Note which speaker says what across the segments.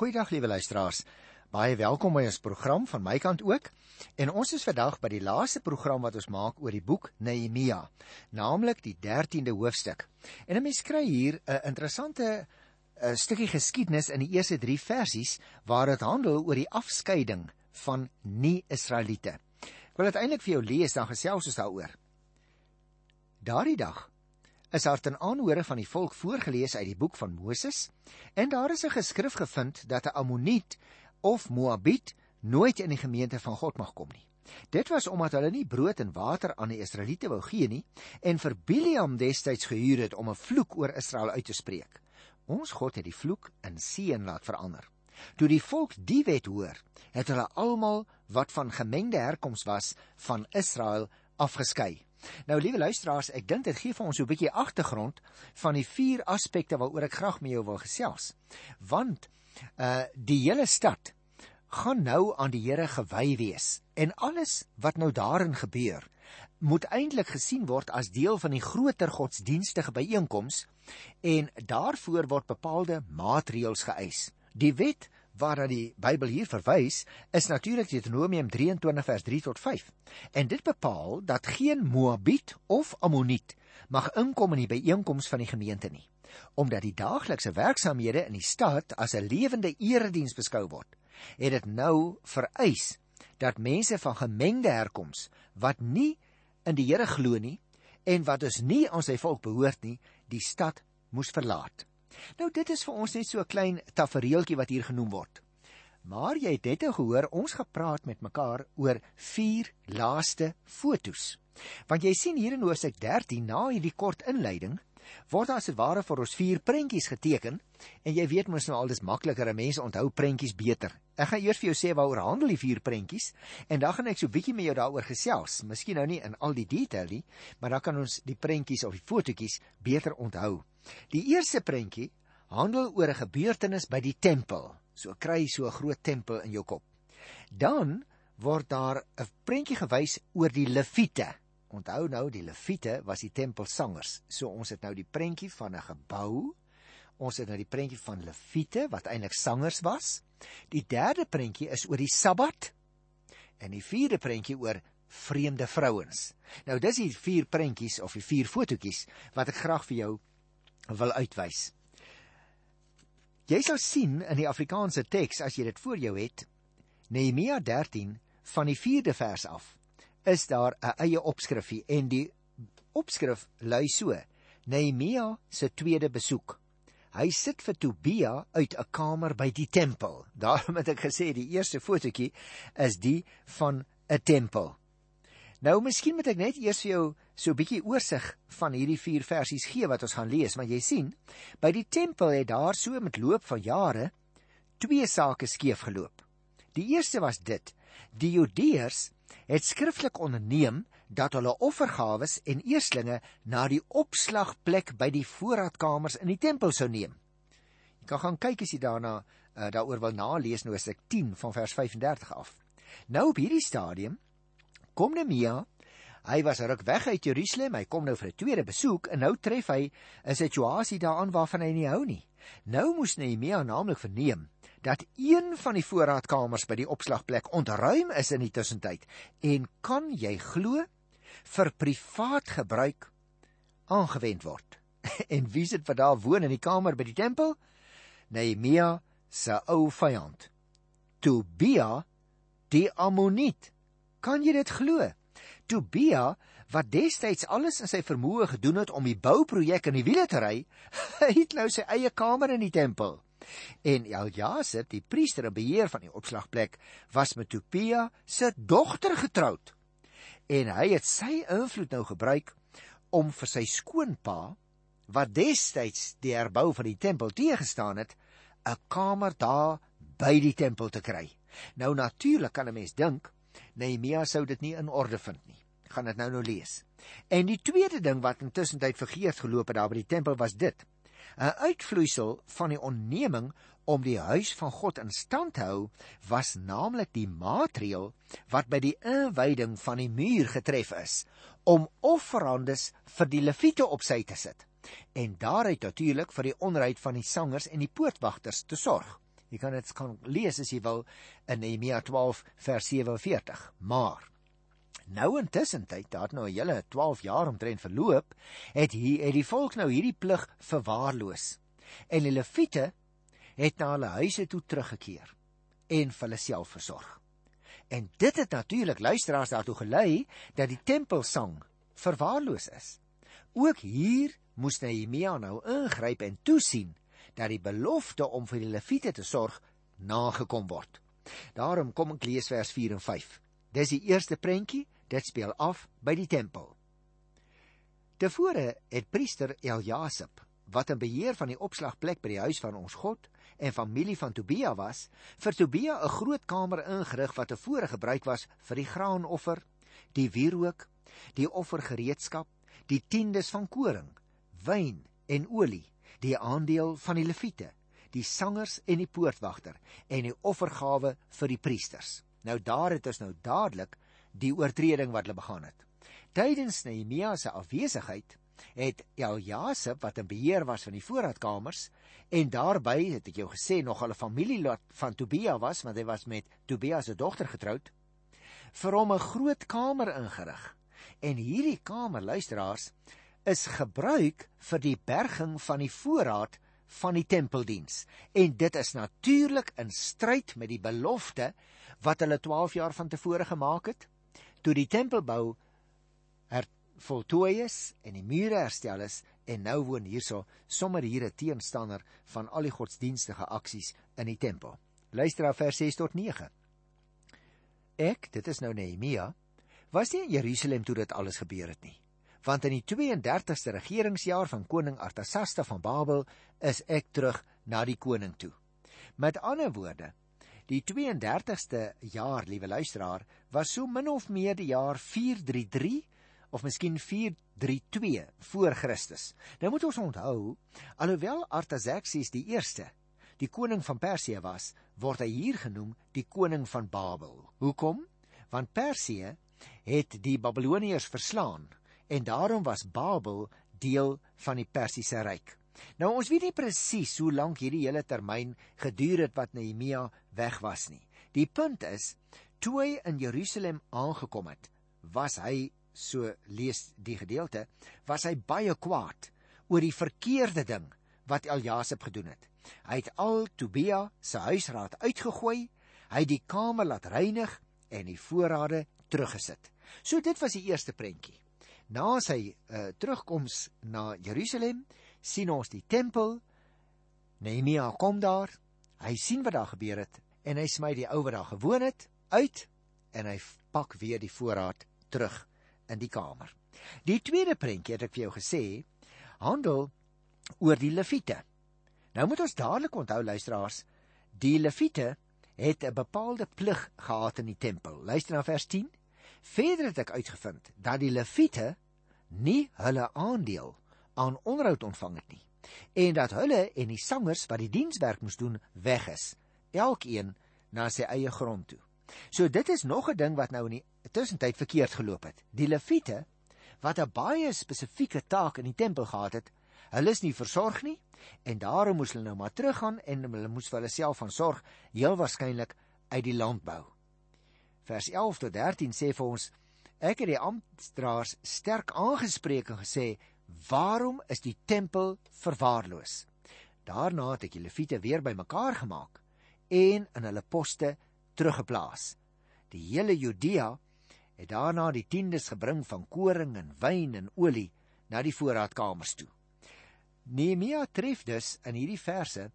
Speaker 1: Goeiedag liewe luisteraars. Baie welkom by ons program van my kant ook. En ons is vandag by die laaste program wat ons maak oor die boek Nehemia, naamlik die 13de hoofstuk. En 'n mens kry hier 'n interessante 'n eh, stukkie geskiedenis in die eerste 3 versies waar dit handel oor die afskeiding van nie-Israeliete. Ek wil dit eintlik vir jou lees dan gesels ons daaroor. Daardie dag is daar ten aanhore van die volk voorgeles uit die boek van Moses en daar is 'n geskrif gevind dat 'n Ammoniet of Moabiet nooit in die gemeente van God mag kom nie. Dit was omdat hulle nie brood en water aan die Israeliete wou gee nie en vir Biliam destyds gehuur het om 'n vloek oor Israel uit te spreek. Ons God het die vloek in seën laat verander. Toe die volk die wet hoor, het hulle almal wat van gemengde herkoms was van Israel afgeskei. Nou liewe luisteraars, ek dink dit gee vir ons so 'n bietjie agtergrond van die vier aspekte waaroor ek graag met jou wil gesels. Want uh die hele stad gaan nou aan die Here gewy wees en alles wat nou daarin gebeur moet eintlik gesien word as deel van die groter godsdienstige byeenkoms en daarvoor word bepaalde maatreëls geëis. Die wet waarna die Bybel hier verwys, is natuurlik Deuteronomium 23 vers 3 tot 5. En dit bepaal dat geen Moabiet of Ammoniet mag inkom in die byeenkoms van die gemeente nie, omdat die daaglikse werksamehede in die stad as 'n lewende erediens beskou word. Het dit nou vereis dat mense van gemengde herkoms wat nie in die Here glo nie en wat dus nie aan sy volk behoort nie, die stad moes verlaat. Nou dit is vir ons net so 'n klein tafereeltjie wat hier genoem word. Maar jy het net gehoor ons gepraat met mekaar oor vier laaste fotos. Want jy sien hier in Hosea 13 na hierdie kort inleiding word daar as dit ware vir ons vier prentjies geteken en jy weet mos nou al dis makliker, mense onthou prentjies beter. Ek gaan eers vir jou sê waaroor handel die vier prentjies en dan gaan ek so bietjie met jou daaroor gesels. Miskien nou nie in al die detail nie, maar dan kan ons die prentjies of die fotootjies beter onthou. Die eerste prentjie handel oor 'n gebeurtenis by die tempel. So kry jy so 'n groot tempel in jou kop. Dan word daar 'n prentjie gewys oor die leviete. Onthou nou die leviete was die tempelsangers. So ons het nou die prentjie van 'n gebou. Ons het nou die prentjie van leviete wat eintlik sangers was. Die derde prentjie is oor die Sabbat. En die vierde prentjie oor vreemde vrouens. Nou dis die vier prentjies of die vier fotootjies wat ek graag vir jou wil uitwys. Jy sal sien in die Afrikaanse teks as jy dit voor jou het, Nehemia 13 van die 4de vers af, is daar 'n eie opskrifie en die opskrif lui so: Nehemia se tweede besoek. Hy sit vir Tobia uit 'n kamer by die tempel. Daarom het ek gesê die eerste fotootjie is die van 'n tempel. Nou miskien moet ek net eers vir jou so 'n bietjie oorsig van hierdie vier versies gee wat ons gaan lees, want jy sien, by die tempel het daar so met loop van jare twee sake skeef geloop. Die eerste was dit: die Judeërs het skriftelik onderneem dat hulle offergawes en eerslinge na die opslagplek by die voorraadkamers in die tempel sou neem. Jy kan gaan kyk as jy daarna uh, daaroor wil nalees as ek 10 van vers 35 af. Nou op hierdie stadium kom Nehemia. Hy was ruk weg uit Jerusalem, hy kom nou vir 'n tweede besoek en nou tref hy 'n situasie daaraan waarvan hy nie hou nie. Nou moes Nehemia naamlik verneem dat een van die voorraadkamers by die opslagplek ontruim is in die tussentyd en kan jy glo vir privaat gebruik aangewend word. en wie sit vir daar woon in die kamer by die tempel? Nehemia se ou vyand. Tobia die Ammoniet. Kan jy dit glo? Tobia wat destyds alles in sy vermoë gedoen het om die bouprojek in die wiele te ry, het nou sy eie kamer in die tempel. En Eljasip, die priester en beheer van die opslagplek, was met Tobia se dogter getroud. En hy het sy invloed nou gebruik om vir sy skoonpa wat destyds die herbou van die tempel teëgestaan het, 'n kamer daar by die tempel te kry. Nou natuurlik kan 'n mens dink Nehemia sou dit nie in orde vind nie. Gaan dit nou nou lees. En die tweede ding wat intussen tyd vergeet geloop het daar by die tempel was dit. 'n Uitvloeisel van die onneming om die huis van God in stand te hou was naamlik die maatreel wat by die inwyding van die muur getref is om offerandes vir die leviete op sy te sit en daaruit natuurlik vir die onryd van die sangers en die poortwagters te sorg. Jy kan dit kan lees as jy wil in Nehemia 12 vers 47. Maar nou intussen tyd, daar nou 'n hele 12 jaar omtrent verloop, het hier het die volk nou hierdie plig verwaarloos. En die leviete het na hulle huise toe teruggekeer en vir hulle self versorg. En dit het natuurlik luisteraars daartoe gelei dat die tempelsang verwaarloos is. Ook hier moes Nehemia nou ingryp en toesien dat die belofte om vir die leviete te sorg nagekom word. Daarom kom ek lees vers 4 en 5. Dis die eerste prentjie, dit speel af by die tempel. Tevore het priester Eljasip, wat in beheer van die opslagplek by die huis van ons God en familie van Tobia was, vir Tobia 'n groot kamer ingerig wat tevore gebruik was vir die graanoffer, die wierook, die offergereedskap, die tiendes van koring, wyn en olie die aandeel van die leviete, die sangers en die poortwagter en die offergawe vir die priesters. Nou daar het ons nou dadelik die oortreding wat hulle begaan het. Tydens Nehemia se afwesigheid het Eljasip wat in beheer was van die voorraadkamers en daarbey het ek jou gesê nog hulle familie van Tobia was want hy was met Tobia se dogter getroud vir hom 'n groot kamer ingerig. En hierdie kamer luisteraars is gebruik vir die berging van die voorraad van die tempeldiens. En dit is natuurlik in stryd met die belofte wat hulle 12 jaar van tevore gemaak het toe die tempelbou her voltooi is en die mure herstel is en nou woon hierso sommer hier 'n teenstander van al die godsdienstige aksies in die tempel. Luister na vers 6 tot 9. Ek, dit is nou Nehemia, was nie in Jerusalem toe dit alles gebeur het nie want in die 32ste regeringsjaar van koning Artasasta van Babel is ek terug na die koning toe. Met ander woorde, die 32ste jaar, liewe luisteraar, was so min of meer die jaar 433 of miskien 432 voor Christus. Nou moet ons onthou, alhoewel Artaxerxes die eerste die koning van Persië was, word hy hier genoem die koning van Babel. Hoekom? Want Persië het die Babiloniërs verslaan en daarom was Babel deel van die Persiese ryk. Nou ons weet nie presies hoe lank hierdie hele termyn geduur het wat Nehemia weg was nie. Die punt is, toe hy in Jerusalem aangekom het, was hy so lees die gedeelte, was hy baie kwaad oor die verkeerde ding wat Eljasip gedoen het. Hy het al Tobia se huisraad uitgegooi, hy het die kamer laat reinig en die voorrade teruggesit. So dit was die eerste prentjie. Na sy uh, terugkoms na Jerusalem, sien ons die tempel. Nehemia kom daar. Hy sien wat daar gebeur het en hy smy die ou wat daar gewoon het uit en hy pak weer die voorraad terug in die kamer. Die tweede prentjie het ek vir jou gesê, handel oor die leviete. Nou moet ons dadelik onthou luisteraars, die leviete het 'n bepaalde plig gehad in die tempel. Luister na vers Verder het ek uitgevind dat die leviete nie hulle aandeel aan onderhoud ontvang het nie en dat hulle en die sangers wat die dienswerk moes doen weg is, elkeen na sy eie grond toe. So dit is nog 'n ding wat nou in die tussentyd verkeerd geloop het. Die leviete wat 'n baie spesifieke taak in die tempel gehad het, hulle is nie versorg nie en daarom moes hulle nou maar teruggaan en hulle moes vir hulle self van sorg, heel waarskynlik uit die landbou vers 11 tot 13 sê vir ons ek het die amptdraers sterk aangespreek en gesê waarom is die tempel verwaarloos? Daarna het ek die leviete weer bymekaar gemaak en in hulle poste teruggeplaas. Die hele Judea het daarna die tiendes gebring van koring en wyn en olie na die voorraadkamers toe. Nehemia tref dus in hierdie verse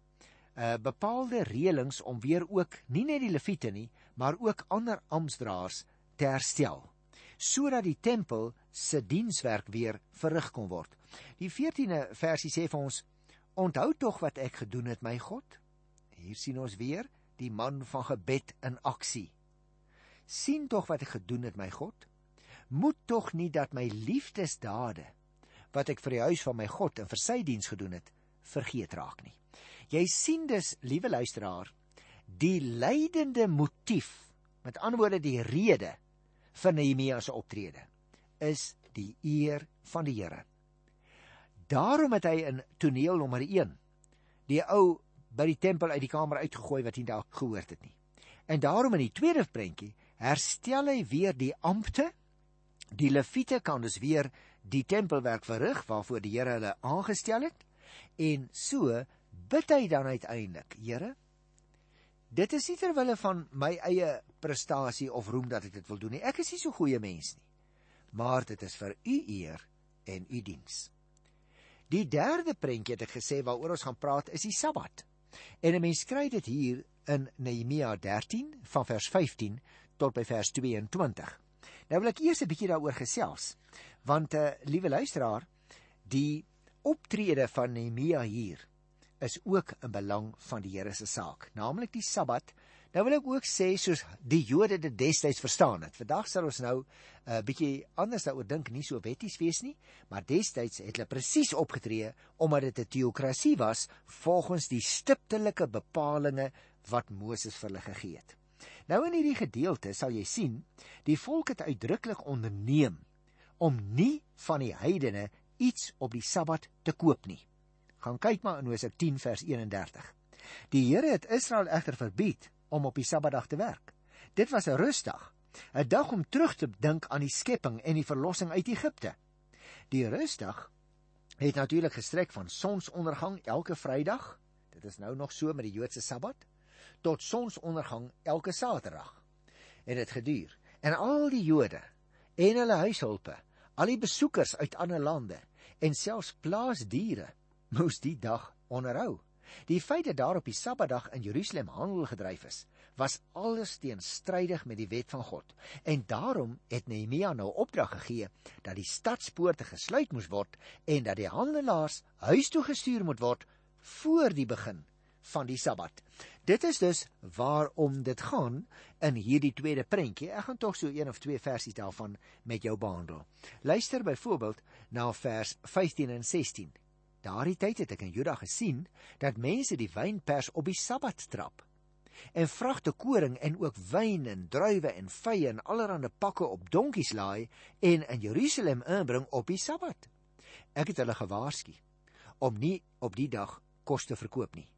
Speaker 1: uh, bepaalde reëlings om weer ook nie net die leviete nie maar ook ander amptdraers te herstel sodat die tempel se dienswerk weer verrig kon word. Die 14de versie sê vir ons: Onthou tog wat ek gedoen het, my God. Hier sien ons weer die man van gebed in aksie. sien tog wat ek gedoen het, my God. Moet tog nie dat my liefdesdade wat ek vir die huis van my God en vir sy diens gedoen het, vergeet raak nie. Jy sien dus, liewe luisteraar, die leidende motief, met ander woorde die rede vir Nehemia se optrede is die eer van die Here. Daarom het hy in toneel nommer 1 die ou by die tempel uit die kamer uitgegooi wat nie daar gehoord het nie. En daarom in die tweede prentjie herstel hy weer die ampte. Die leviete kan dus weer die tempelwerk verrig waarvoor die Here hulle aangestel het. En so bid hy dan uiteindelik, Here, dit is nie terwille van my eie prestasie of roem dat ek dit wil doen nie. Ek is nie so goeie mens nie. Maar dit is vir u eer en u diens. Die derde prentjie het ek gesê waaroor ons gaan praat is die Sabbat. En 'n mens kry dit hier in Nehemia 13 van vers 15 tot by vers 22. Nou wil ek eers 'n bietjie daaroor gesels, want 'n uh, eh, liewe luisteraar, die optrede van Nehemia hier is ook 'n belang van die Here se saak, naamlik die Sabbat. Nou wil ek ook sê soos die Jode dit destyds verstaan het. Vandag sal ons nou 'n uh, bietjie anders daaroor dink, nie so wetties wees nie, maar destyds het hulle presies opgetree omdat dit 'n teokrasie was volgens die stiptelike bepalinge wat Moses vir hulle gegee het. Nou in hierdie gedeelte sal jy sien, die volk het uitdruklik onderneem om nie van die heidene iets op die Sabbat te koop nie. Gaan kyk maar in Hosea 10 vers 31. Die Here het Israel egter verbied om op die Sabbatdag te werk. Dit was 'n rusdag, 'n dag om terug te dink aan die skepping en die verlossing uit Egipte. Die rusdag het natuurlik gestrek van sonsondergang elke Vrydag, dit is nou nog so met die Joodse Sabbat, tot sonsondergang elke Saterdag. En dit geduur. En al die Jode en hulle huishulpe, al die besoekers uit ander lande en selfs plaasdiere moes die dag onderhou. Die feit dat daar op die Sabbatdag in Jerusalem handel gedryf is, was alles teenstrydig met die wet van God. En daarom het Nehemia nou opdrag gegee dat die stadspoorte gesluit moes word en dat die handelaars huis toe gestuur moet word voor die begin van die Sabbat. Dit is dus waarom dit gaan in hierdie tweede prentjie. Ek gaan tog so een of twee versies daarvan met jou behandel. Luister byvoorbeeld na vers 15 en 16. Daardie tyd het ek in Juda gesien dat mense die wynpers op die Sabbat trap en vragte koring en ook wyn en druiwe en vye en allerlei pakke op donkies laai en in Jerusalem inbring op die Sabbat. Ek het hulle gewaarsku om nie op die dag kos te verkoop nie.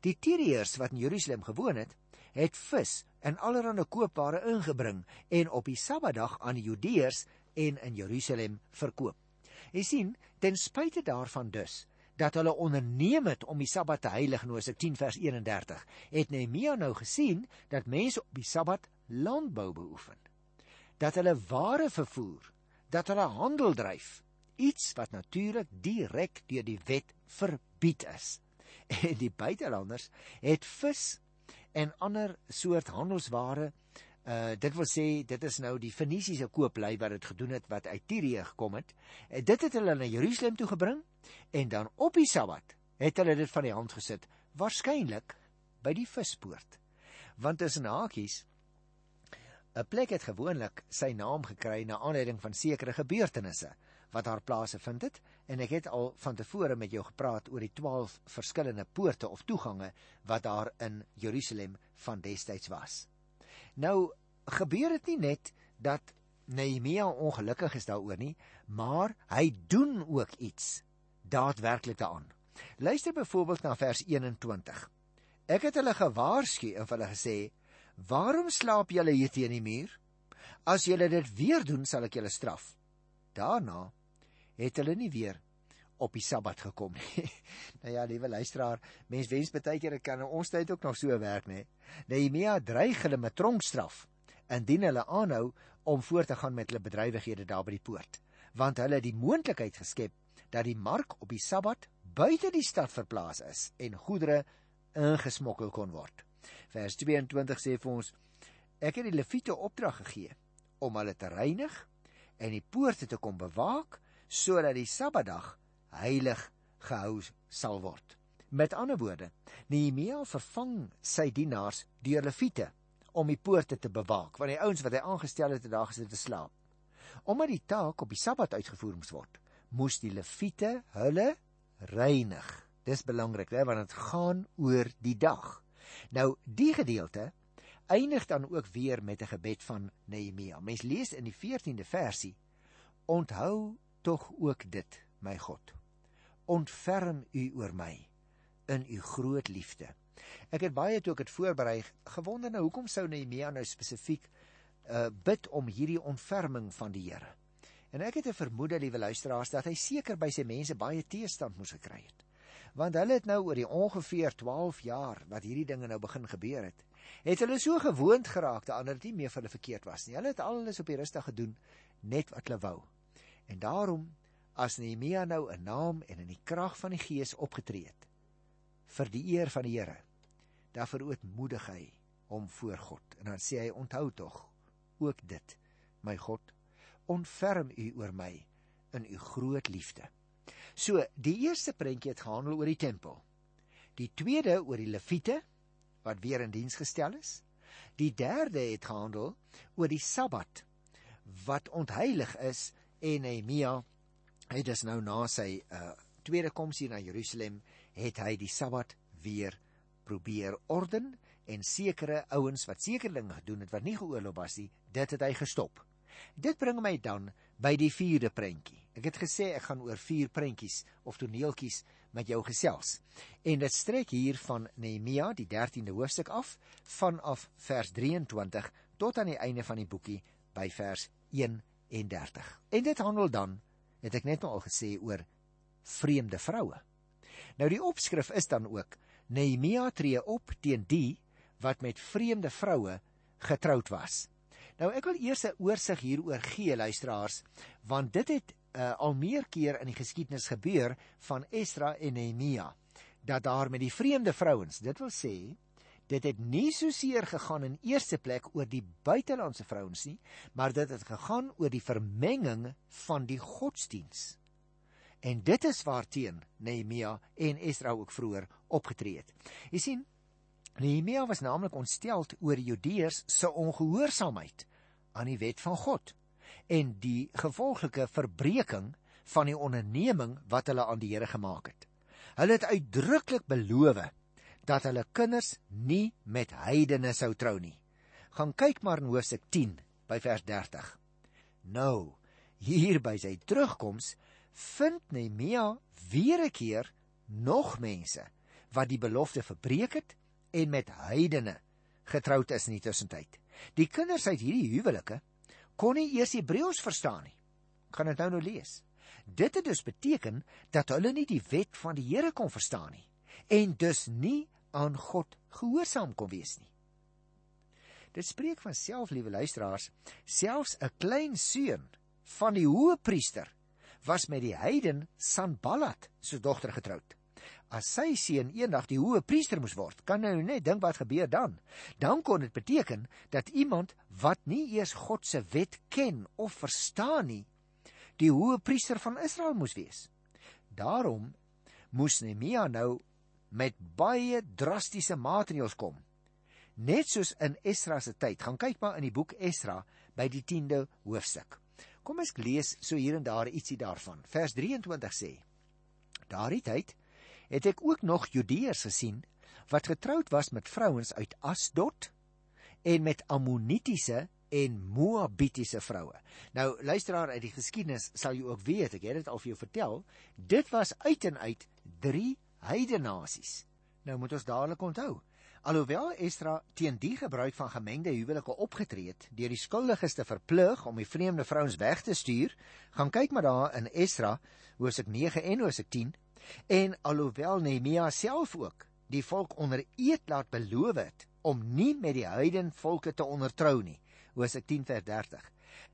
Speaker 1: Die Tyriërs wat in Jerusalem gewoon het, het vis en allerlei koopware ingebring en op die Sabbatdag aan die Judeërs en in Jerusalem verkoop. Jy sien, ten spyte daarvan dus dat hulle onderneem het om die Sabbat te heilig in Hosea 10 vers 31, het Nehemia nou gesien dat mense op die Sabbat landbou beoefen. Dat hulle ware vervoer, dat hulle handel dryf, iets wat natuurlik direk deur die wet verbied is. En die buitelanders het vis en ander soort handelsware Uh dit wil sê dit is nou die Fenisiese kooplei wat dit gedoen het wat uit Tirië gekom het. En dit het hulle na Jerusalem toe gebring en dan op die Sabbat het hulle dit van die hand gesit, waarskynlik by die vispoort. Want tussen hakies 'n plek het gewoonlik sy naam gekry na aanleiding van sekere gebeurtenisse wat daar plase vind het en ek het al van tevore met jou gepraat oor die 12 verskillende poorte of toegange wat daar in Jerusalem van destyds was. Nou gebeur dit nie net dat Nehemia ongelukkig is daaroor nie, maar hy doen ook iets daadwerklik daaraan. Luister byvoorbeeld na vers 21. Ek het hulle gewaarsku en hulle gesê: "Waarom slaap julle hier teen die muur? As julle dit weer doen, sal ek julle straf." Daarna het hulle nie weer op die Sabbat gekom nie. nou ja, liewe luisteraar, mens wens baie keer dit kan in ons tyd ook nog so werk, nê. Nehemia dreig hulle met tronkstraf indien hulle aanhou om voort te gaan met hulle bedrywighede daar by die poort, want hulle het die moontlikheid geskep dat die mark op die Sabbat buite die stad verplaas is en goedere ingesmokkel kon word. Vers 22 sê vir ons: Ek het die leviete opdrag gegee om hulle te reinig en die poorte te kom bewaak sodat die Sabbatdag heilig gehou sal word. Met ander woorde, Nehemia vervang sy dienaars deur leviete om die poorte te bewaak, want die ouens wat hy aangestel het, het daar gesit te slaap. Omdat die taak op die Sabbat uitgevoer moes word, moes die leviete hulle reinig. Dis belangrik, hè, want dit gaan oor die dag. Nou, die gedeelte eindig dan ook weer met 'n gebed van Nehemia. Mens lees in die 14de versie: Onthou tog ook dit, my God ontferm u oor my in u groot liefde Ek het baie toe ek dit voorberei gewonder nou hoekom sou Nehemia nou spesifiek uh bid om hierdie ontferming van die Here. En ek het 'n vermoede, liewe luisteraars, dat hy seker by sy mense baie teestand moes gekry het. Want hulle het nou oor die ongeveer 12 jaar wat hierdie dinge nou begin gebeur het, het hulle so gewoond geraak dat dit nie meer vir hulle verkeerd was nie. Hulle het alles op die rustig gedoen net wat hulle wou. En daarom as Nehemia nou 'n naam en in die krag van die Gees opgetree het vir die eer van die Here, dan verootmoedig hy hom voor God. En dan sê hy onthou tog ook dit, my God, ontferm u oor my in u groot liefde. So, die eerste prentjie het gehandel oor die tempel. Die tweede oor die leviete wat weer in diens gestel is. Die derde het gehandel oor die Sabbat wat ontheilig is en Nehemia het dus nou na sy uh, tweede koms hier na Jerusalem het hy die Sabbat weer probeer orden en sekere ouens wat sekere dinge gedoen het wat nie geoorloof was nie, dit het hy gestop. Dit bring my dan by die vierde prentjie. Ek het gesê ek gaan oor vier prentjies of toneeltjies met jou gesels. En dit strek hier van Nehemia die 13de hoofstuk af vanaf vers 23 tot aan die einde van die boekie by vers 31. En dit handel dan, het ek net nou al gesê oor vreemde vroue. Nou die opskrif is dan ook Nehemia tree op teen die wat met vreemde vroue getroud was. Nou ek wil eers 'n oorsig hieroor gee luisteraars, want dit het uh, al meer keer in die geskiedenis gebeur van Esdra en Nehemia dat daar met die vreemde vrouens, dit wil sê, dit het nie so seer gegaan in eerste plek oor die buitelandse vrouens nie, maar dit het gegaan oor die vermenging van die godsdiens. En dit is waarteen Nehemia en Esdra ook vroeër opgetree het. Jy sien, Nehemia was naamlik ontstel oor die Judeërs se ongehoorsaamheid aan die wet van God en die gevolglike verbreeking van die onderneming wat hulle aan die Here gemaak het. Hulle het uitdruklik beloof dat hulle kinders nie met heidene sou trou nie. Gaan kyk maar in Hoofstuk 10 by vers 30. Nou, hier by sy terugkoms vind Nehemia weer 'n keer nog mense wat die belofte verbreek het en met heidene getroud is in die tussentyd. Die kinders uit hierdie huwelike kon nie eers Hebreëus verstaan nie. Kan dit nou nou lees. Dit het dus beteken dat hulle nie die wet van die Here kon verstaan nie en dus nie aan God gehoorsaam kon wees nie. Dit spreek van self, liewe luisteraars, selfs 'n klein seun van die hoëpriester was met die heiden Sanballat se dogter getroud as sy seun eendag die hoë priester moes word, kan nou net dink wat gebeur dan. Dan kon dit beteken dat iemand wat nie eers God se wet ken of verstaan nie, die hoë priester van Israel moes wees. Daarom moes Nehemia nou met baie drastiese maatreëls kom. Net soos in Esra se tyd. Gaan kyk maar in die boek Esra by die 10de hoofstuk. Kom ek lees so hier en daar ietsie daarvan. Vers 23 sê: Daardie tyd het ek ook nog Judeërs gesien wat getroud was met vrouens uit Asdod en met Ammonitiese en Moabitiese vroue. Nou luisteraar uit die geskiedenis sal jy ook weet, ek het dit al vir jou vertel, dit was uit en uit drie heidenasies. Nou moet ons dadelik onthou, alhoewel Esdra teen die gebruik van gemengde huwelike opgetree het deur die skuldiges te verplig om die vreemde vrouens weg te stuur, gaan kyk maar daar in Esdra hoofstuk 9 en hoofstuk 10 En alhoewel Nehemia self ook die volk onder eed laat beloof het om nie met die heiden volke te ondertrou nie, Hosea 10:30,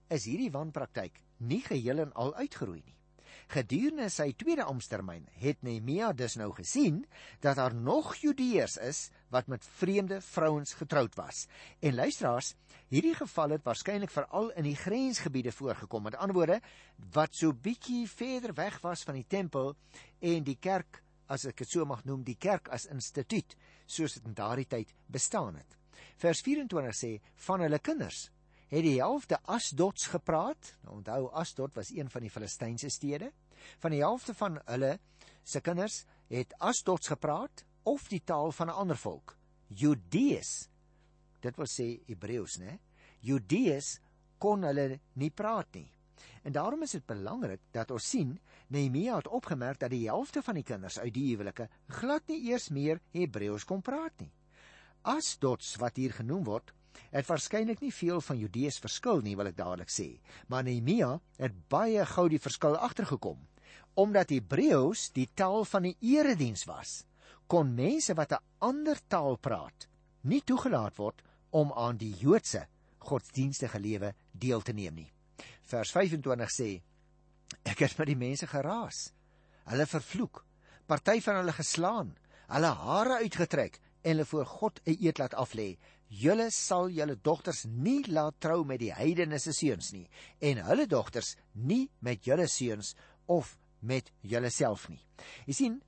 Speaker 1: is hierdie wanpraktyk nie geheel en al uitgeroei nie. Gedurende sy tweede amptetermyn het Nehemia dus nou gesien dat daar nog Judeërs is wat met vreemde vrouens getroud was. En luisteraars, hierdie geval het waarskynlik veral in die grensgebiede voorgekom. Met ander woorde, wat so bietjie verder weg was van die tempel en die kerk, as ek dit so mag noem, die kerk as instituut, soos dit in daardie tyd bestaan het. Vers 24 sê van hulle kinders het die helfte Asdods gepraat. Nou onthou Asdod was een van die Filistynse stede. Van die helfte van hulle se kinders het Asdods gepraat of die taal van 'n ander volk. Judees. Dit wil sê Hebreëus, né? Judees kon hulle nie praat nie. En daarom is dit belangrik dat ons sien Nehemia het opgemerk dat die helfte van die kinders uit die huwelike glad nie eers meer Hebreëus kon praat nie. Asdots wat hier genoem word, het waarskynlik nie veel van Judees verskil nie, wil ek dadelik sê, maar Nehemia het baie gou die verskil agtergekom. Omdat Hebreëus die taal van die erediens was, kon mense wat 'n ander taal praat, nie toegelaat word om aan die Joodse godsdienstige lewe deel te neem nie. Vers 25 sê: Ek het met die mense geraas, hulle vervloek, party van hulle geslaan, hulle hare uitgetrek en hulle voor God 'n eed laat aflê julle sal julle dogters nie laat trou met die heidene se seuns nie en hulle dogters nie met julle seuns of met julle self nie. Jy sien,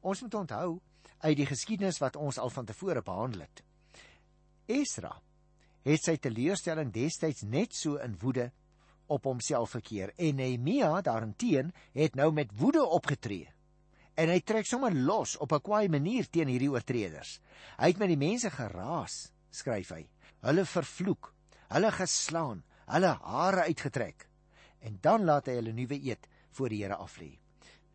Speaker 1: ons moet onthou uit die geskiedenis wat ons al van tevore behandel het. Esra het sy teleurstelling destyds net so in woede op homself verkeer en Nehemia daarenteen het nou met woede opgetree. En hy trek sommer los op 'n kwaai manier teen hierdie oortreders. Hy het met die mense geraas skryf hy. Hulle vervloek, hulle geslaan, hulle hare uitgetrek. En dan laat hy hulle nuwe eed voor die Here aflê.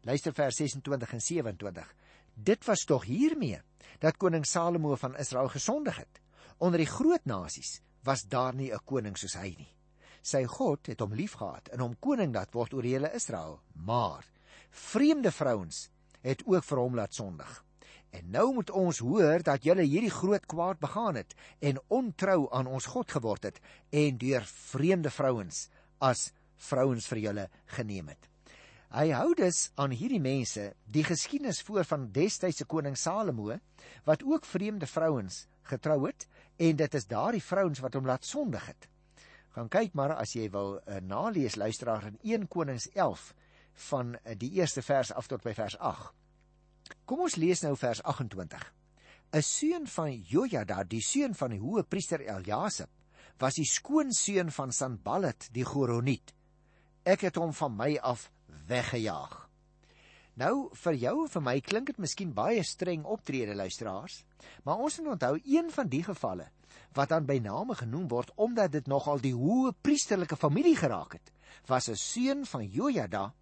Speaker 1: Luister vers 26 en 27. Dit was tog hiermee dat koning Salomo van Israel gesondig het. Onder die groot nasies was daar nie 'n koning soos hy nie. Sy God het hom liefgehad en hom koning laat word oor hele Israel, maar vreemde vrouens het ook vir hom laat sondig. En nou moet ons hoor dat julle hierdie groot kwaad begaan het en ontrou aan ons God geword het en deur vreemde vrouens as vrouens vir julle geneem het. Hy hou dus aan hierdie mense die geskiedenis voor van destydse koning Salomo wat ook vreemde vrouens getrou het en dit is daardie vrouens wat hom laat sondig het. Gaan kyk maar as jy wil uh, nalees luisteraar in 1 Konings 11 van uh, die eerste vers af tot by vers 8. Kom ons lees nou vers 28. 'n Seun van Jojada, die seun van die hoë priester Eljasib, was die skoonseun van Sanballat die Goroniet. Ek het hom van my af weggejaag. Nou vir jou en vir my klink dit miskien baie streng optrede luisteraars, maar ons moet onthou een van die gevalle wat dan by name genoem word omdat dit nogal die hoë priesterlike familie geraak het, was 'n seun van Jojada,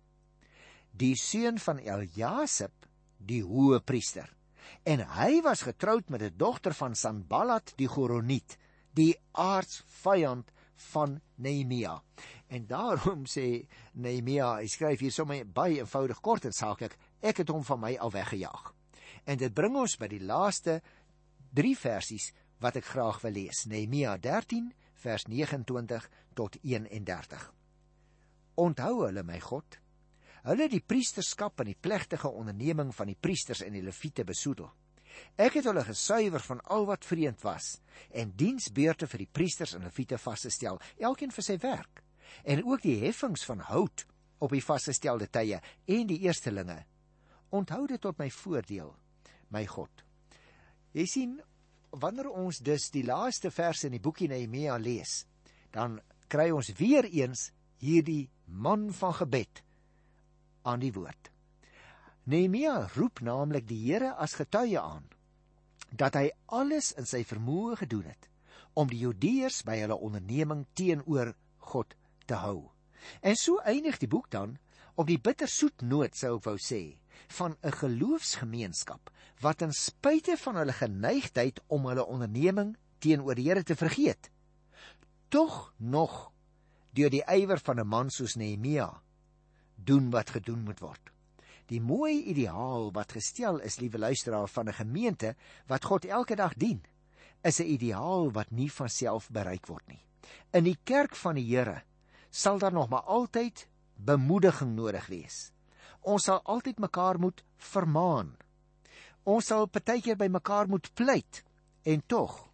Speaker 1: die seun van Eljasib die hoë priester. En hy was getroud met 'n dogter van Sanballat die Goroniet, die aardsvyand van Nehemia. En daarom sê Nehemia, hy skryf hier sommer baie eenvoudig kort en saaklik, ek het hom van my al weggejaag. En dit bring ons by die laaste 3 versies wat ek graag wil lees. Nehemia 13 vers 29 tot 31. Onthou hulle my God, Hulle die priesterskap en die plegtige onderneming van die priesters en die leviete besoedel. Ek het hulle gesuiwer van al wat vreemd was en diensbeurte vir die priesters en leviete vasgestel, elkeen vir sy werk, en ook die heffings van hout op die vasgestelde tye en die eerstelinge. Onthou dit tot my voordeel, my God. Jy sien, wanneer ons dus die laaste verse in die boekie Nehemia lees, dan kry ons weer eens hierdie man van gebed aan die woord. Nehemia roep naamlik die Here as getuie aan dat hy alles in sy vermoë gedoen het om die Judeërs by hulle onderneming teenoor God te hou. En so eindig die boek dan op die bittersoet noot sou ek wou sê van 'n geloofsgemeenskap wat ten spyte van hulle geneigtheid om hulle onderneming teenoor die Here te vergeet, tog nog deur die ywer van 'n man soos Nehemia doen wat gedoen moet word. Die mooi ideaal wat gestel is, liewe luisteraar van 'n gemeente wat God elke dag dien, is 'n ideaal wat nie van self bereik word nie. In die kerk van die Here sal daar nog maar altyd bemoediging nodig wees. Ons sal altyd mekaar moet vermaan. Ons sal partykeer by mekaar moet pleit en tog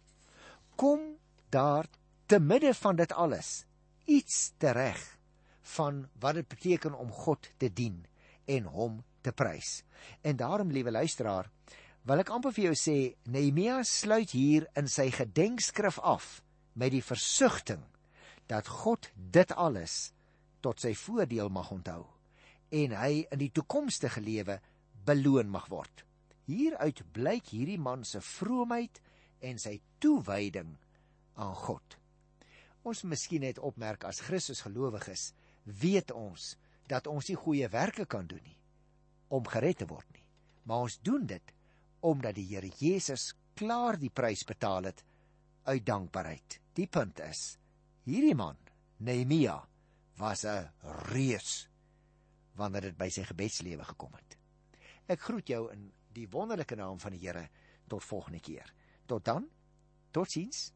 Speaker 1: kom daar te midde van dit alles iets tereg van wat dit beteken om God te dien en hom te prys. En daarom, liewe luisteraar, wil ek amper vir jou sê, Nehemia sluit hier in sy gedenkskrif af met die versigtiging dat God dit alles tot sy voordeel mag onthou en hy in die toekomstige lewe beloon mag word. Hieruit blyk hierdie man se vroomheid en sy toewyding aan God. Ons miskien net opmerk as Christus gelowiges weet ons dat ons nie goeie werke kan doen nie om gered te word nie. Maar ons doen dit omdat die Here Jesus klaar die prys betaal het uit dankbaarheid. Die punt is, hierdie man, Nehemia, was 'n reus wanneer dit by sy gebedslewe gekom het. Ek groet jou in die wonderlike naam van die Here tot volgende keer. Tot dan. Totsiens.